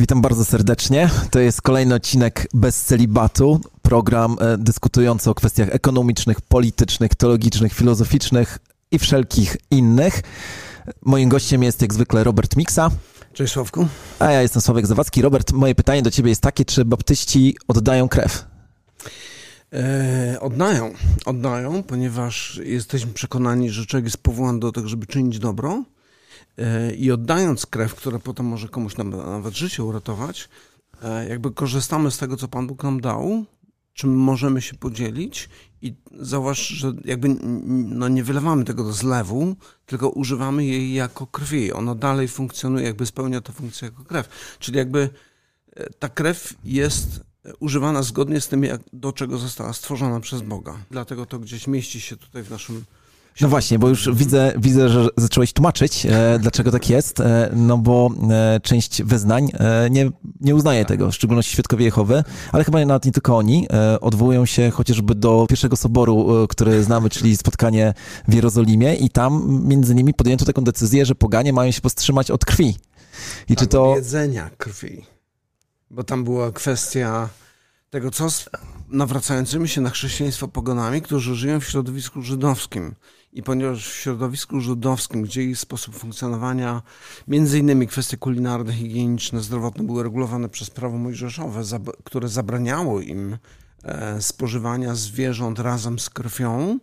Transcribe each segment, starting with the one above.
Witam bardzo serdecznie. To jest kolejny odcinek Bez Celibatu, program e, dyskutujący o kwestiach ekonomicznych, politycznych, teologicznych, filozoficznych i wszelkich innych. Moim gościem jest jak zwykle Robert Miksa. Cześć Sławku. A ja jestem Sławek Zawadzki. Robert, moje pytanie do ciebie jest takie, czy baptyści oddają krew? E, oddają, oddają, ponieważ jesteśmy przekonani, że człowiek jest powołany do tego, żeby czynić dobro i oddając krew, która potem może komuś nawet życie uratować, e, jakby korzystamy z tego, co Pan Bóg nam dał, czym możemy się podzielić i zauważ, że jakby no nie wylewamy tego do zlewu, tylko używamy jej jako krwi. Ona dalej funkcjonuje, jakby spełnia tę funkcję jako krew. Czyli jakby e, ta krew jest używana zgodnie z tym, jak, do czego została stworzona przez Boga. Dlatego to gdzieś mieści się tutaj w naszym no właśnie, bo już widzę, widzę że zacząłeś tłumaczyć, e, dlaczego tak jest, e, no bo e, część wyznań e, nie, nie uznaje tego, w szczególności Świadkowie Jehowy, ale chyba nawet nie tylko oni, e, odwołują się chociażby do pierwszego soboru, e, który znamy, czyli spotkanie w Jerozolimie i tam między innymi podjęto taką decyzję, że poganie mają się powstrzymać od krwi. I czy to... jedzenia krwi, bo tam była kwestia tego, co z nawracającymi się na chrześcijaństwo pogonami, którzy żyją w środowisku żydowskim. I ponieważ w środowisku żydowskim, gdzie ich sposób funkcjonowania, między innymi kwestie kulinarne, higieniczne, zdrowotne były regulowane przez prawo mojżeszowe, które zabraniało im e, spożywania zwierząt razem z krwią,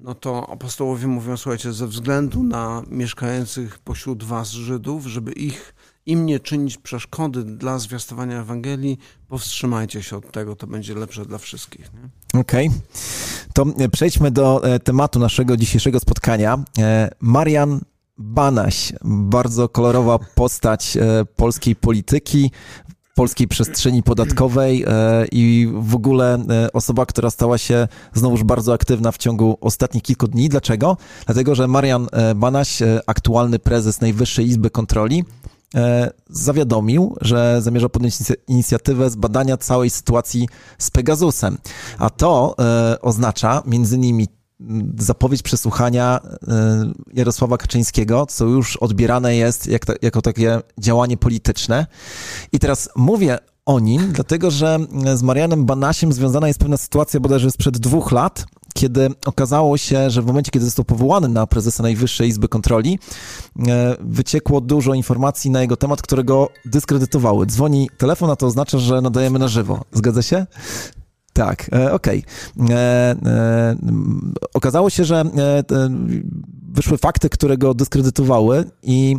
no to apostołowie mówią, słuchajcie, ze względu na mieszkających pośród was Żydów, żeby ich im nie czynić przeszkody dla zwiastowania Ewangelii, powstrzymajcie się od tego, to będzie lepsze dla wszystkich. Okej, okay. to e, przejdźmy do e, tematu naszego dzisiejszego spotkania. E, Marian Banaś, bardzo kolorowa postać polskiej polityki, polskiej przestrzeni podatkowej i w ogóle osoba, która stała się znowuż bardzo aktywna w ciągu ostatnich kilku dni. Dlaczego? Dlatego, że Marian Banaś, aktualny prezes Najwyższej Izby Kontroli, zawiadomił, że zamierza podjąć inicjatywę zbadania całej sytuacji z Pegasusem. A to e, oznacza między innymi zapowiedź przesłuchania e, Jarosława Kaczyńskiego, co już odbierane jest jak jako takie działanie polityczne. I teraz mówię o nim, dlatego że z Marianem Banasiem związana jest pewna sytuacja bodajże sprzed dwóch lat, kiedy okazało się, że w momencie, kiedy został powołany na prezesa Najwyższej Izby Kontroli, e, wyciekło dużo informacji na jego temat, które go dyskredytowały. Dzwoni telefon, a to oznacza, że nadajemy na żywo. Zgadza się? Tak, e, okej. Okay. E, okazało się, że wyszły fakty, które go dyskredytowały i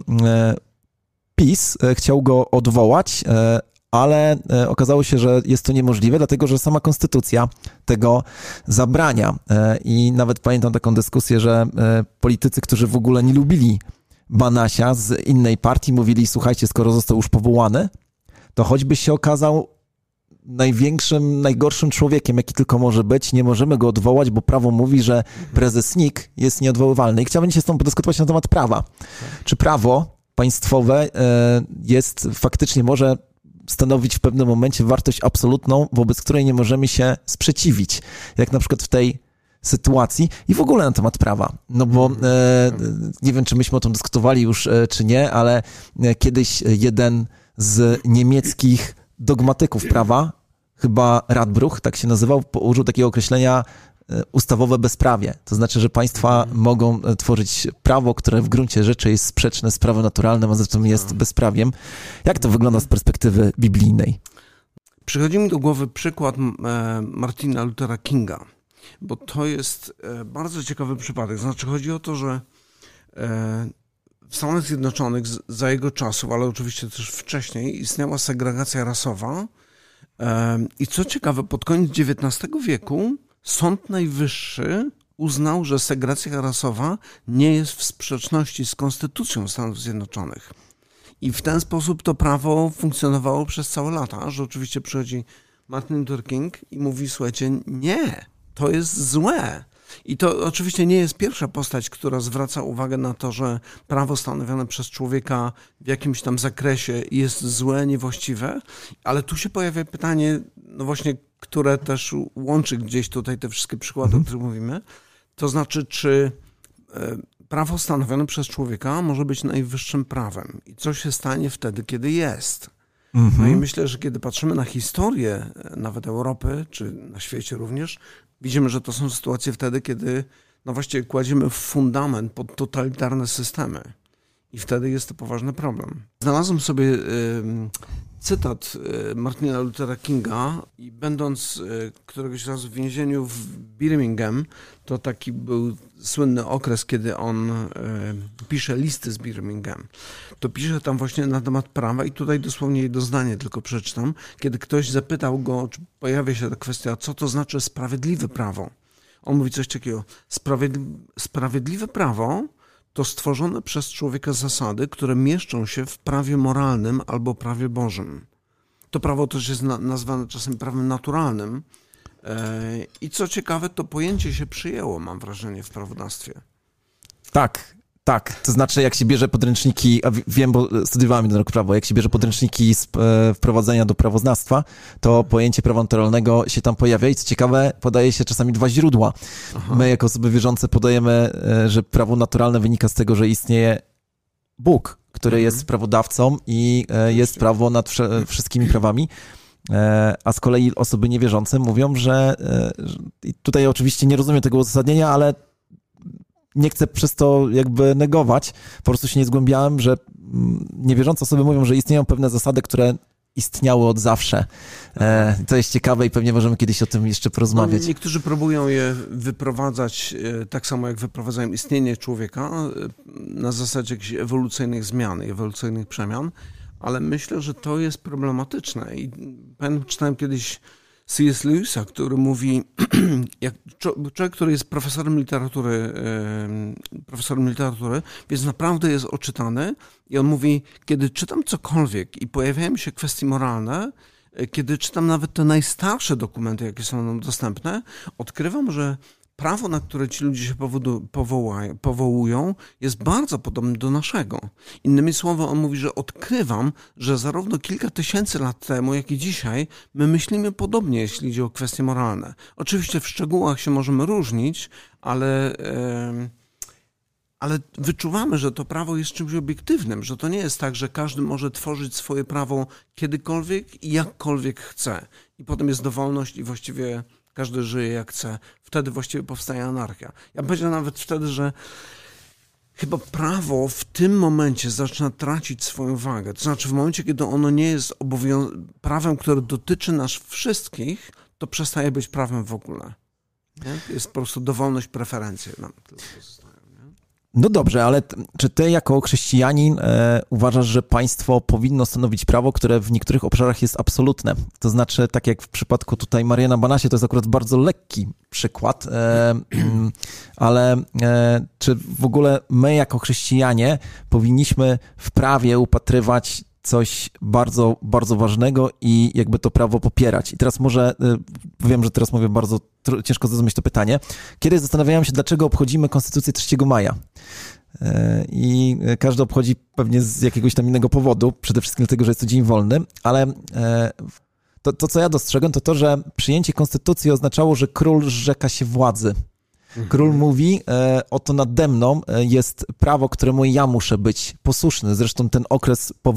PiS chciał go odwołać, ale e, okazało się, że jest to niemożliwe, dlatego że sama konstytucja tego zabrania. E, I nawet pamiętam taką dyskusję, że e, politycy, którzy w ogóle nie lubili Banasia z innej partii, mówili: Słuchajcie, skoro został już powołany, to choćby się okazał największym, najgorszym człowiekiem, jaki tylko może być. Nie możemy go odwołać, bo prawo mówi, że prezes NIK jest nieodwoływalny. I chciałbym się z tą podyskutować na temat prawa. Czy prawo państwowe jest faktycznie może stanowić w pewnym momencie wartość absolutną, wobec której nie możemy się sprzeciwić. Jak na przykład w tej sytuacji i w ogóle na temat prawa. No bo mhm. e, nie wiem, czy myśmy o tym dyskutowali już, e, czy nie, ale e, kiedyś jeden z niemieckich dogmatyków prawa, chyba Radbruch, tak się nazywał, użył takiego określenia ustawowe bezprawie. To znaczy, że państwa mhm. mogą e, tworzyć prawo, które w gruncie rzeczy jest sprzeczne z prawem naturalnym, a zatem jest mhm. bezprawiem. Jak to wygląda z perspektywy biblijnej? Przychodzi mi do głowy przykład e, Martina Luthera Kinga, bo to jest bardzo ciekawy przypadek. Znaczy, chodzi o to, że w Stanach Zjednoczonych za jego czasów, ale oczywiście też wcześniej, istniała segregacja rasowa. I co ciekawe, pod koniec XIX wieku Sąd Najwyższy uznał, że segregacja rasowa nie jest w sprzeczności z Konstytucją Stanów Zjednoczonych. I w ten sposób to prawo funkcjonowało przez całe lata, że oczywiście przychodzi Martin Luther King i mówi, słuchajcie, nie, to jest złe. I to oczywiście nie jest pierwsza postać, która zwraca uwagę na to, że prawo stanowione przez człowieka w jakimś tam zakresie jest złe, niewłaściwe, ale tu się pojawia pytanie, no właśnie, które też łączy gdzieś tutaj te wszystkie przykłady, mhm. o których mówimy. To znaczy, czy e, prawo stanowione przez człowieka może być najwyższym prawem i co się stanie wtedy, kiedy jest. Mhm. No i myślę, że kiedy patrzymy na historię e, nawet Europy, czy na świecie również, widzimy, że to są sytuacje wtedy, kiedy no właściwie kładziemy fundament pod totalitarne systemy. I wtedy jest to poważny problem. Znalazłem sobie cytat y, Martina Luthera Kinga i będąc y, któregoś razu w więzieniu w Birmingham, to taki był słynny okres, kiedy on pisze listy z Birmingham. To pisze tam właśnie na temat prawa i tutaj dosłownie jedno zdanie tylko przeczytam. Kiedy ktoś zapytał go, czy pojawia się ta kwestia, co to znaczy sprawiedliwe prawo. On mówi coś takiego, sprawiedliwe prawo to stworzone przez człowieka zasady, które mieszczą się w prawie moralnym albo prawie Bożym. To prawo też jest nazwane czasem prawem naturalnym. E, I co ciekawe, to pojęcie się przyjęło, mam wrażenie, w prawodawstwie. Tak, tak, to znaczy jak się bierze podręczniki, a wiem, bo studiowałem jeden rok prawo, jak się bierze podręczniki z e, wprowadzenia do prawoznawstwa, to pojęcie prawa naturalnego się tam pojawia i co ciekawe, podaje się czasami dwa źródła. Aha. My jako osoby wierzące podajemy, e, że prawo naturalne wynika z tego, że istnieje Bóg, który mhm. jest prawodawcą i e, jest prawo nad wszystkimi prawami. A z kolei osoby niewierzące mówią, że tutaj oczywiście nie rozumiem tego uzasadnienia, ale nie chcę przez to jakby negować, po prostu się nie zgłębiałem, że mm, niewierzące osoby mówią, że istnieją pewne zasady, które istniały od zawsze. E, to jest ciekawe i pewnie możemy kiedyś o tym jeszcze porozmawiać. No, niektórzy próbują je wyprowadzać e, tak samo, jak wyprowadzają istnienie człowieka e, na zasadzie jakichś ewolucyjnych zmian, ewolucyjnych przemian, ale myślę, że to jest problematyczne. I pamiętam, czytałem kiedyś C.S. Lewisa, który mówi, jak człowiek, który jest profesorem literatury, profesorem literatury, więc naprawdę jest oczytany i on mówi, kiedy czytam cokolwiek i pojawiają się kwestie moralne, e, kiedy czytam nawet te najstarsze dokumenty, jakie są nam dostępne, odkrywam, że prawo, na które ci ludzie się powołują, jest bardzo podobne do naszego. Innymi słowy, on mówi, że odkrywam, że zarówno kilka tysięcy lat temu, jak i dzisiaj, my myślimy podobnie, jeśli chodzi o kwestie moralne. Oczywiście w szczegółach się możemy różnić, ale. Yy, ale wyczuwamy, że to prawo jest czymś obiektywnym, że to nie jest tak, że każdy może tworzyć swoje prawo kiedykolwiek i jakkolwiek chce. I potem jest dowolność i właściwie każdy żyje jak chce. Wtedy właściwie powstaje anarchia. Ja powiedział nawet wtedy, że chyba prawo w tym momencie zaczyna tracić swoją wagę. To znaczy w momencie, kiedy ono nie jest prawem, które dotyczy nas wszystkich, to przestaje być prawem w ogóle. Nie? Jest po prostu dowolność, preferencje tylko no dobrze, ale czy ty jako chrześcijanin e, uważasz, że państwo powinno stanowić prawo, które w niektórych obszarach jest absolutne? To znaczy, tak jak w przypadku tutaj Mariana Banasie, to jest akurat bardzo lekki przykład, e, ale e, czy w ogóle my jako chrześcijanie powinniśmy w prawie upatrywać coś bardzo, bardzo ważnego i jakby to prawo popierać. I teraz może, y, wiem, że teraz mówię bardzo ciężko zrozumieć to pytanie. Kiedyś zastanawiałem się, dlaczego obchodzimy Konstytucję 3 maja. Y, I każdy obchodzi pewnie z jakiegoś tam innego powodu, przede wszystkim dlatego, że jest to dzień wolny, ale y, to, to co ja dostrzegłem, to to, że przyjęcie konstytucji oznaczało, że król zrzeka się władzy. Król mówi, e, oto nade mną e, jest prawo, któremu ja muszę być posłuszny. Zresztą ten okres e,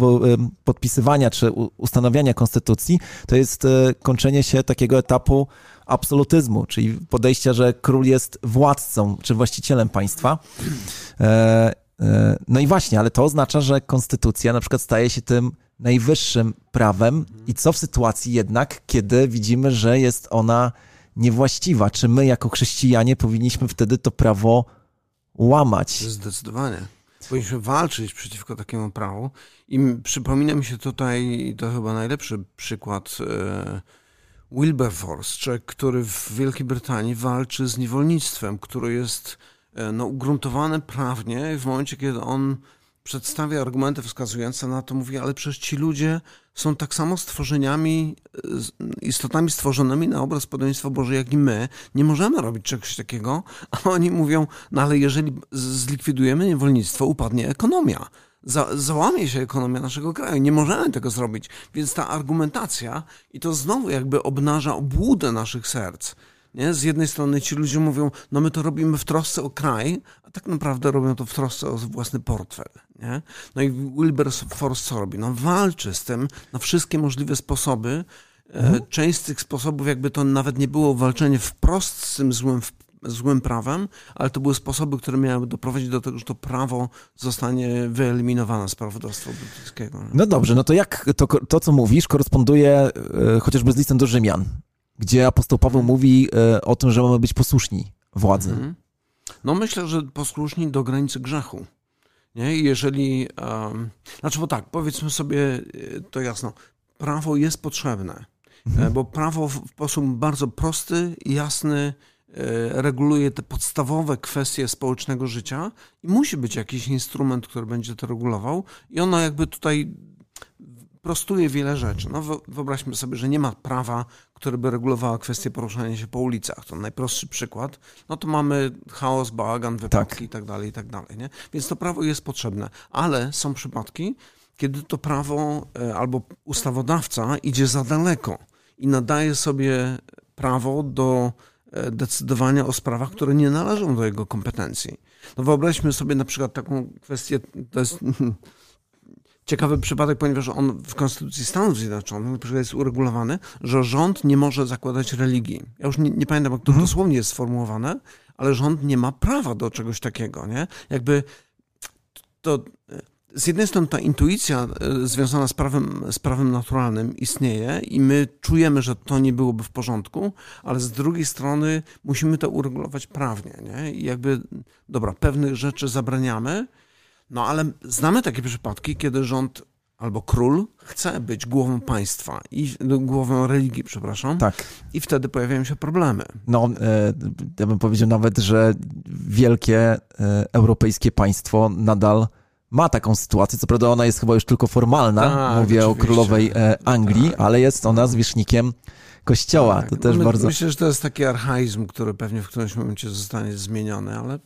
podpisywania czy ustanawiania konstytucji to jest kończenie się takiego etapu absolutyzmu, czyli podejścia, że król jest władcą czy właścicielem państwa. No i właśnie, ale to oznacza, że konstytucja na przykład staje się tym najwyższym prawem i co w sytuacji jednak, kiedy widzimy, że jest ona niewłaściwa. Czy my jako chrześcijanie powinniśmy wtedy to prawo łamać? Zdecydowanie. Powinniśmy walczyć przeciwko takiemu prawu. I przypomina mi się tutaj, to chyba najlepszy przykład, e, Wilberforce, który w Wielkiej Brytanii walczy z niewolnictwem, które jest e, no, ugruntowane prawnie w momencie, kiedy on przedstawia argumenty wskazujące na to, mówi, ale przecież ci ludzie są tak samo stworzeniami, istotami stworzonymi na obraz podobieństwa Boże, jak i my. Nie możemy robić czegoś takiego, a oni mówią, no ale jeżeli zlikwidujemy niewolnictwo, upadnie ekonomia. Za, załamie się ekonomia naszego kraju. Nie możemy tego zrobić. Więc ta argumentacja, i to znowu jakby obnaża obłudę naszych serc, Nie? Z jednej strony ci ludzie mówią, no my to robimy w trosce o kraj, a tak naprawdę robią to w trosce o własny portfel. Nie? No i Wilberforce co robi? No walczy z tym na wszystkie możliwe sposoby. E, mhm. Część z tych sposobów jakby to nawet nie było walczenie wprost z tym złym złym prawem, ale to były sposoby, które miały doprowadzić do tego, że to prawo zostanie wyeliminowane z prawodawstwa brytyjskiego. No dobrze, no to jak to, to co mówisz, koresponduje e, chociażby z listem do Rzymian, gdzie apostoł Paweł mówi e, o tym, że mamy być posłuszni władzy. Mhm. No myślę, że posłuszni do granicy grzechu. Nie? Jeżeli, um, znaczy bo tak, powiedzmy sobie e, to jasno, prawo jest potrzebne, mhm. bo prawo w sposób bardzo prosty, jasny, E, reguluje te podstawowe kwestie społecznego życia i musi być jakiś instrument, który będzie to regulował i ono jakby tutaj prostuje wiele rzeczy. No, wyobraźmy sobie, że nie ma prawa, które by regulowało kwestię poruszania się po ulicach. To najprostszy przykład. No to mamy chaos, bałagan, wypadki tak. i tak dalej, i tak dalej. Nie? Więc to prawo jest potrzebne. Ale są przypadki, kiedy to prawo e, albo ustawodawca idzie za daleko i nadaje sobie prawo do E, decydowania o sprawach, które nie należą do jego kompetencji. No wyobraźmy sobie na przykład taką kwestię, to jest ciekawy przypadek, ponieważ on w Konstytucji Stanów Zjednoczonych jest uregulowany, że rząd nie może zakładać religii. Ja już nie, nie pamiętam, jak to mhm. dosłownie jest sformułowane, ale rząd nie ma prawa do czegoś takiego, nie? Jakby to z jednej strony ta intuicja e, związana z prawem, z prawem naturalnym istnieje i my czujemy, że to nie byłoby w porządku, ale z drugiej strony musimy to uregulować prawnie. Nie? I jakby, dobra, pewnych rzeczy zabraniamy, no ale znamy takie przypadki, kiedy rząd albo król chce być głową państwa i głową religii, przepraszam. Tak. I wtedy pojawiają się problemy. No, e, ja bym powiedział nawet, że wielkie e, europejskie państwo nadal ma taką sytuację. Co prawda ona jest chyba już tylko formalna. Tak, Mówię oczywiście. o królowej e, Anglii, tak. ale jest ona zwierzchnikiem kościoła. Tak. To też My, bardzo. Myślę, że to jest taki archaizm, który pewnie w którymś momencie zostanie zmieniony, ale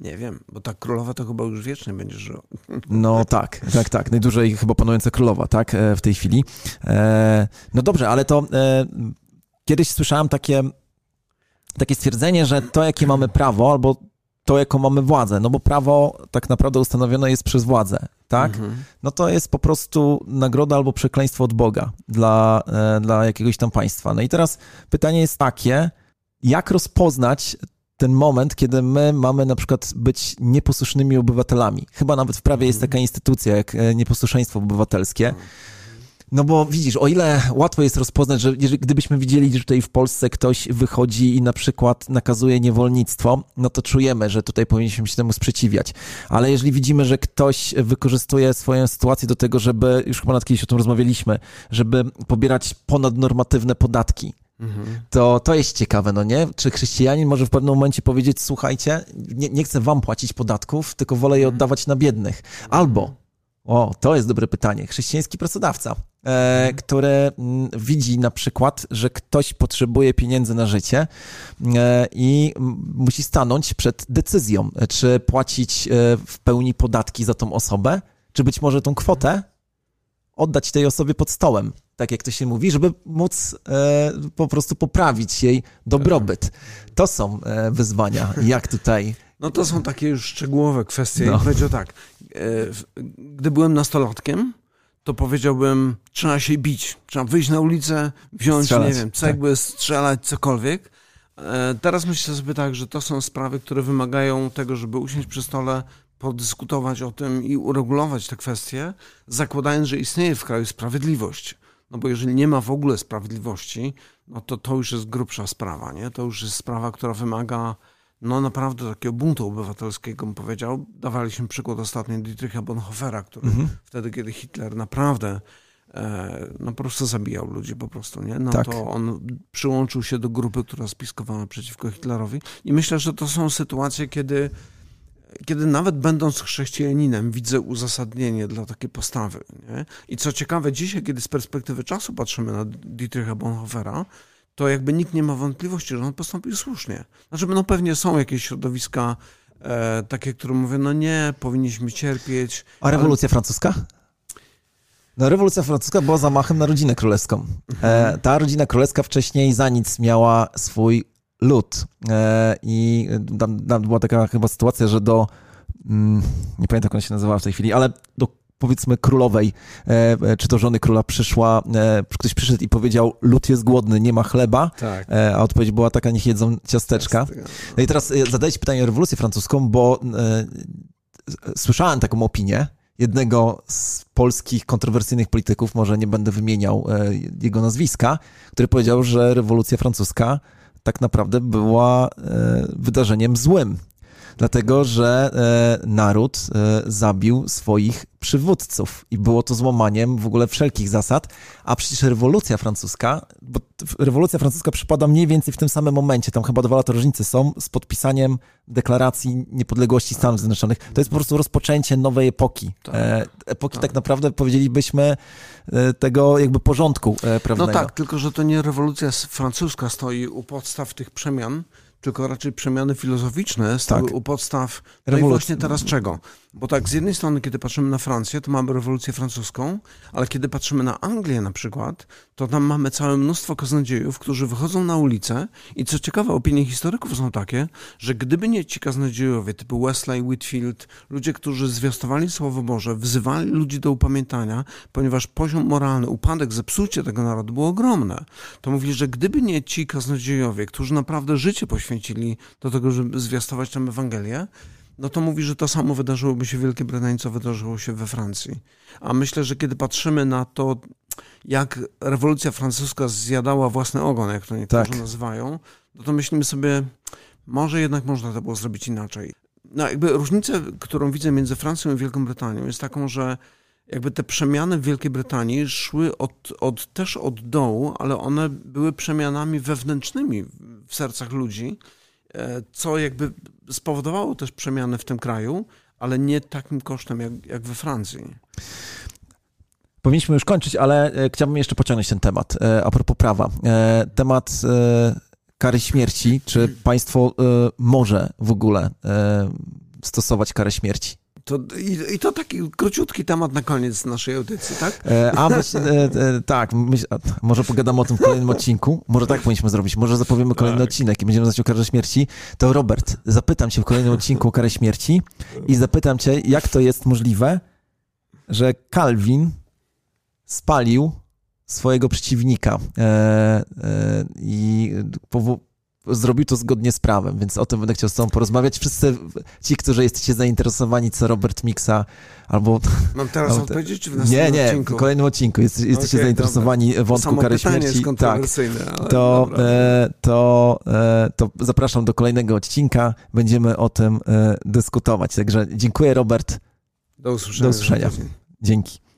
nie wiem, bo ta królowa to chyba już wiecznie będzie żyła. No tak, tak, tak. Najdłużej chyba panująca królowa, tak, e, w tej chwili. E, no dobrze, ale to kiedyś słyszałem takie, takie stwierdzenie, że to, jakie mamy prawo, albo to, jaką mamy władzę, no bo prawo tak naprawdę ustanowione jest przez władzę, tak? Mhm. No to jest po prostu nagroda albo przekleństwo od Boga dla, e, dla jakiegoś tam państwa. No i teraz pytanie jest takie, jak rozpoznać ten moment, kiedy my mamy na przykład być nieposłusznymi obywatelami. Chyba nawet w prawie jest mhm. taka instytucja jak e, nieposłuszeństwo obywatelskie. Mhm. No bo widzisz, o ile łatwo jest rozpoznać, że gdybyśmy widzieli, że tutaj w Polsce ktoś wychodzi i na przykład nakazuje niewolnictwo, no to czujemy, że tutaj powinniśmy się temu sprzeciwiać. Ale jeżeli widzimy, że ktoś wykorzystuje swoją sytuację do tego, żeby, już chyba nad kiedyś o tym rozmawialiśmy, żeby pobierać ponadnormatywne podatki, mhm. to to jest ciekawe, no nie? Czy chrześcijanin może w pewnym momencie powiedzieć, słuchajcie, nie, nie chcę wam płacić podatków, tylko wolę je mhm. oddawać na biednych. Albo o, to jest dobre pytanie. Chrześcijański pracodawca, e, mhm. który mm, widzi na przykład, że ktoś potrzebuje pieniędzy na życie e, i musi stanąć przed decyzją, czy płacić e, w pełni podatki za tą osobę, czy być może tą kwotę oddać tej osobie pod stołem, tak jak to się mówi, żeby móc e, po prostu poprawić jej dobrobyt. To są e, wyzwania. Jak tutaj no to są takie już szczegółowe kwestie. No. Powiedział tak, e, gdy byłem nastolatkiem, to powiedziałbym, trzeba się bić, trzeba wyjść na ulicę, wziąć, strzelać, nie wiem, cegły, tak. strzelać, cokolwiek. E, teraz myślę sobie tak, że to są sprawy, które wymagają tego, żeby usiąść przy stole, podyskutować o tym i uregulować te kwestie, zakładając, że istnieje w kraju sprawiedliwość. No bo jeżeli nie ma w ogóle sprawiedliwości, no to to już jest grubsza sprawa, nie? To już jest sprawa, która wymaga no naprawdę takiego buntu obywatelskiego, bym powiedział. Dawaliśmy przykład ostatnio Dietricha Bonhoeffera, który mhm. wtedy, kiedy Hitler naprawdę e, no po prostu zabijał ludzi po prostu, nie? No tak. to on przyłączył się do grupy, która spiskowała przeciwko Hitlerowi i myślę, że to są sytuacje, kiedy kiedy nawet będąc chrześcijaninem widzę uzasadnienie dla takiej postawy. Nie? I co ciekawe, dzisiaj, kiedy z perspektywy czasu patrzymy na Dietricha Bonhoeffera, to jakby nikt nie ma wątpliwości, że on postąpił słusznie. Znaczy, no pewnie są jakieś środowiska e, takie, które mówią, no nie, powinniśmy cierpieć. A rewolucja ale... francuska? No, rewolucja francuska była zamachem na rodzinę królewską. E, ta rodzina królewska wcześniej za nic miała swój lud. E, I tam, tam była taka chyba sytuacja, że do, mm, nie pamiętam jak ona się nazywała w tej chwili, ale do powiedzmy królowej, e, czy to żony króla przyszła, e, ktoś przyszedł i powiedział, lud jest głodny, nie ma chleba, tak. e, a odpowiedź była taka, niech jedzą ciasteczka. No i teraz e, zadaję ci pytanie o rewolucję francuską, bo e, słyszałem taką opinię, jednego z polskich kontrowersyjnych polityków, może nie będę wymieniał e, jego nazwiska, który powiedział, że rewolucja francuska tak naprawdę była e, wydarzeniem złym dlatego że e, naród e, zabił swoich przywódców i było to złamaniem w ogóle wszelkich zasad, a przecież rewolucja francuska, bo rewolucja francuska przypada mniej więcej w tym samym momencie, tam chyba dwa lata różnicy są, z podpisaniem deklaracji niepodległości Stanów Zjednoczonych. To jest po prostu rozpoczęcie nowej epoki. Tak, e, epoki tak. tak naprawdę powiedzielibyśmy tego jakby porządku prawnego. No tak, tylko że to nie rewolucja francuska stoi u podstaw tych przemian, tylko raczej przemiany filozoficzne stały tak. u podstaw. No i właśnie teraz czego? Bo tak, z jednej strony, kiedy patrzymy na Francję, to mamy rewolucję francuską, ale kiedy patrzymy na Anglię na przykład, to tam mamy całe mnóstwo kaznodziejów, którzy wychodzą na ulicę i co ciekawe, opinie historyków są takie, że gdyby nie ci kaznodziejowie typu Wesley, Whitfield, ludzie, którzy zwiastowali Słowo Boże, wzywali ludzi do upamiętania, ponieważ poziom moralny, upadek, zepsucie tego narodu było ogromne, to mówi, że gdyby nie ci kaznodziejowie, którzy naprawdę życie poświęcili do tego, żeby zwiastować tam Ewangelię, no to mówi, że to samo wydarzyłoby się w Wielkiej Brytanii, co wydarzyło się we Francji. A myślę, że kiedy patrzymy na to, jak rewolucja francuska zjadała własny ogon, jak to niektórzy tak. nazywają, no to myślimy sobie, może jednak można to było zrobić inaczej. No jakby różnica, którą widzę między Francją i Wielką Brytanią jest taką, że jakby te przemiany w Wielkiej Brytanii szły od, od, też od dołu, ale one były przemianami wewnętrznymi w sercach ludzi, e, co jakby spowodowało też przemiany w tym kraju, ale nie takim kosztem jak, jak we Francji. Powinniśmy już kończyć, ale e, chciałbym jeszcze pociągnąć ten temat. E, a propos prawa. Temat kary śmierci. Czy państwo może w ogóle stosować karę śmierci? To, i, i, to taki króciutki temat na koniec naszej audycji, tak? E, a myśl, e, e, tak, myśl, może pogadamy o tym w kolejnym odcinku. Może tak powinniśmy zrobić. Może zapowiemy kolejny tak. odcinek i będziemy znać o karze śmierci. To Robert, zapytam cię w kolejnym odcinku o karę śmierci i zapytam cię, jak to jest możliwe, że Calvin spalił swojego przeciwnika e, e, i zrobił to zgodnie z prawem, więc o tym będę chciał z tobą porozmawiać. Wszyscy ci, którzy jesteście zainteresowani, co Robert Mixa albo... Mam teraz albo, odpowiedzieć, czy w następnym Nie, nie, odcinku? w kolejnym odcinku. Jest, jesteście okay, zainteresowani dobra. wątku kary śmierci. Jest tak, to, e, to, e, to zapraszam do kolejnego odcinka. Będziemy o tym e, dyskutować. Także dziękuję, Robert. Do usłyszenia. Do usłyszenia. Dzięki.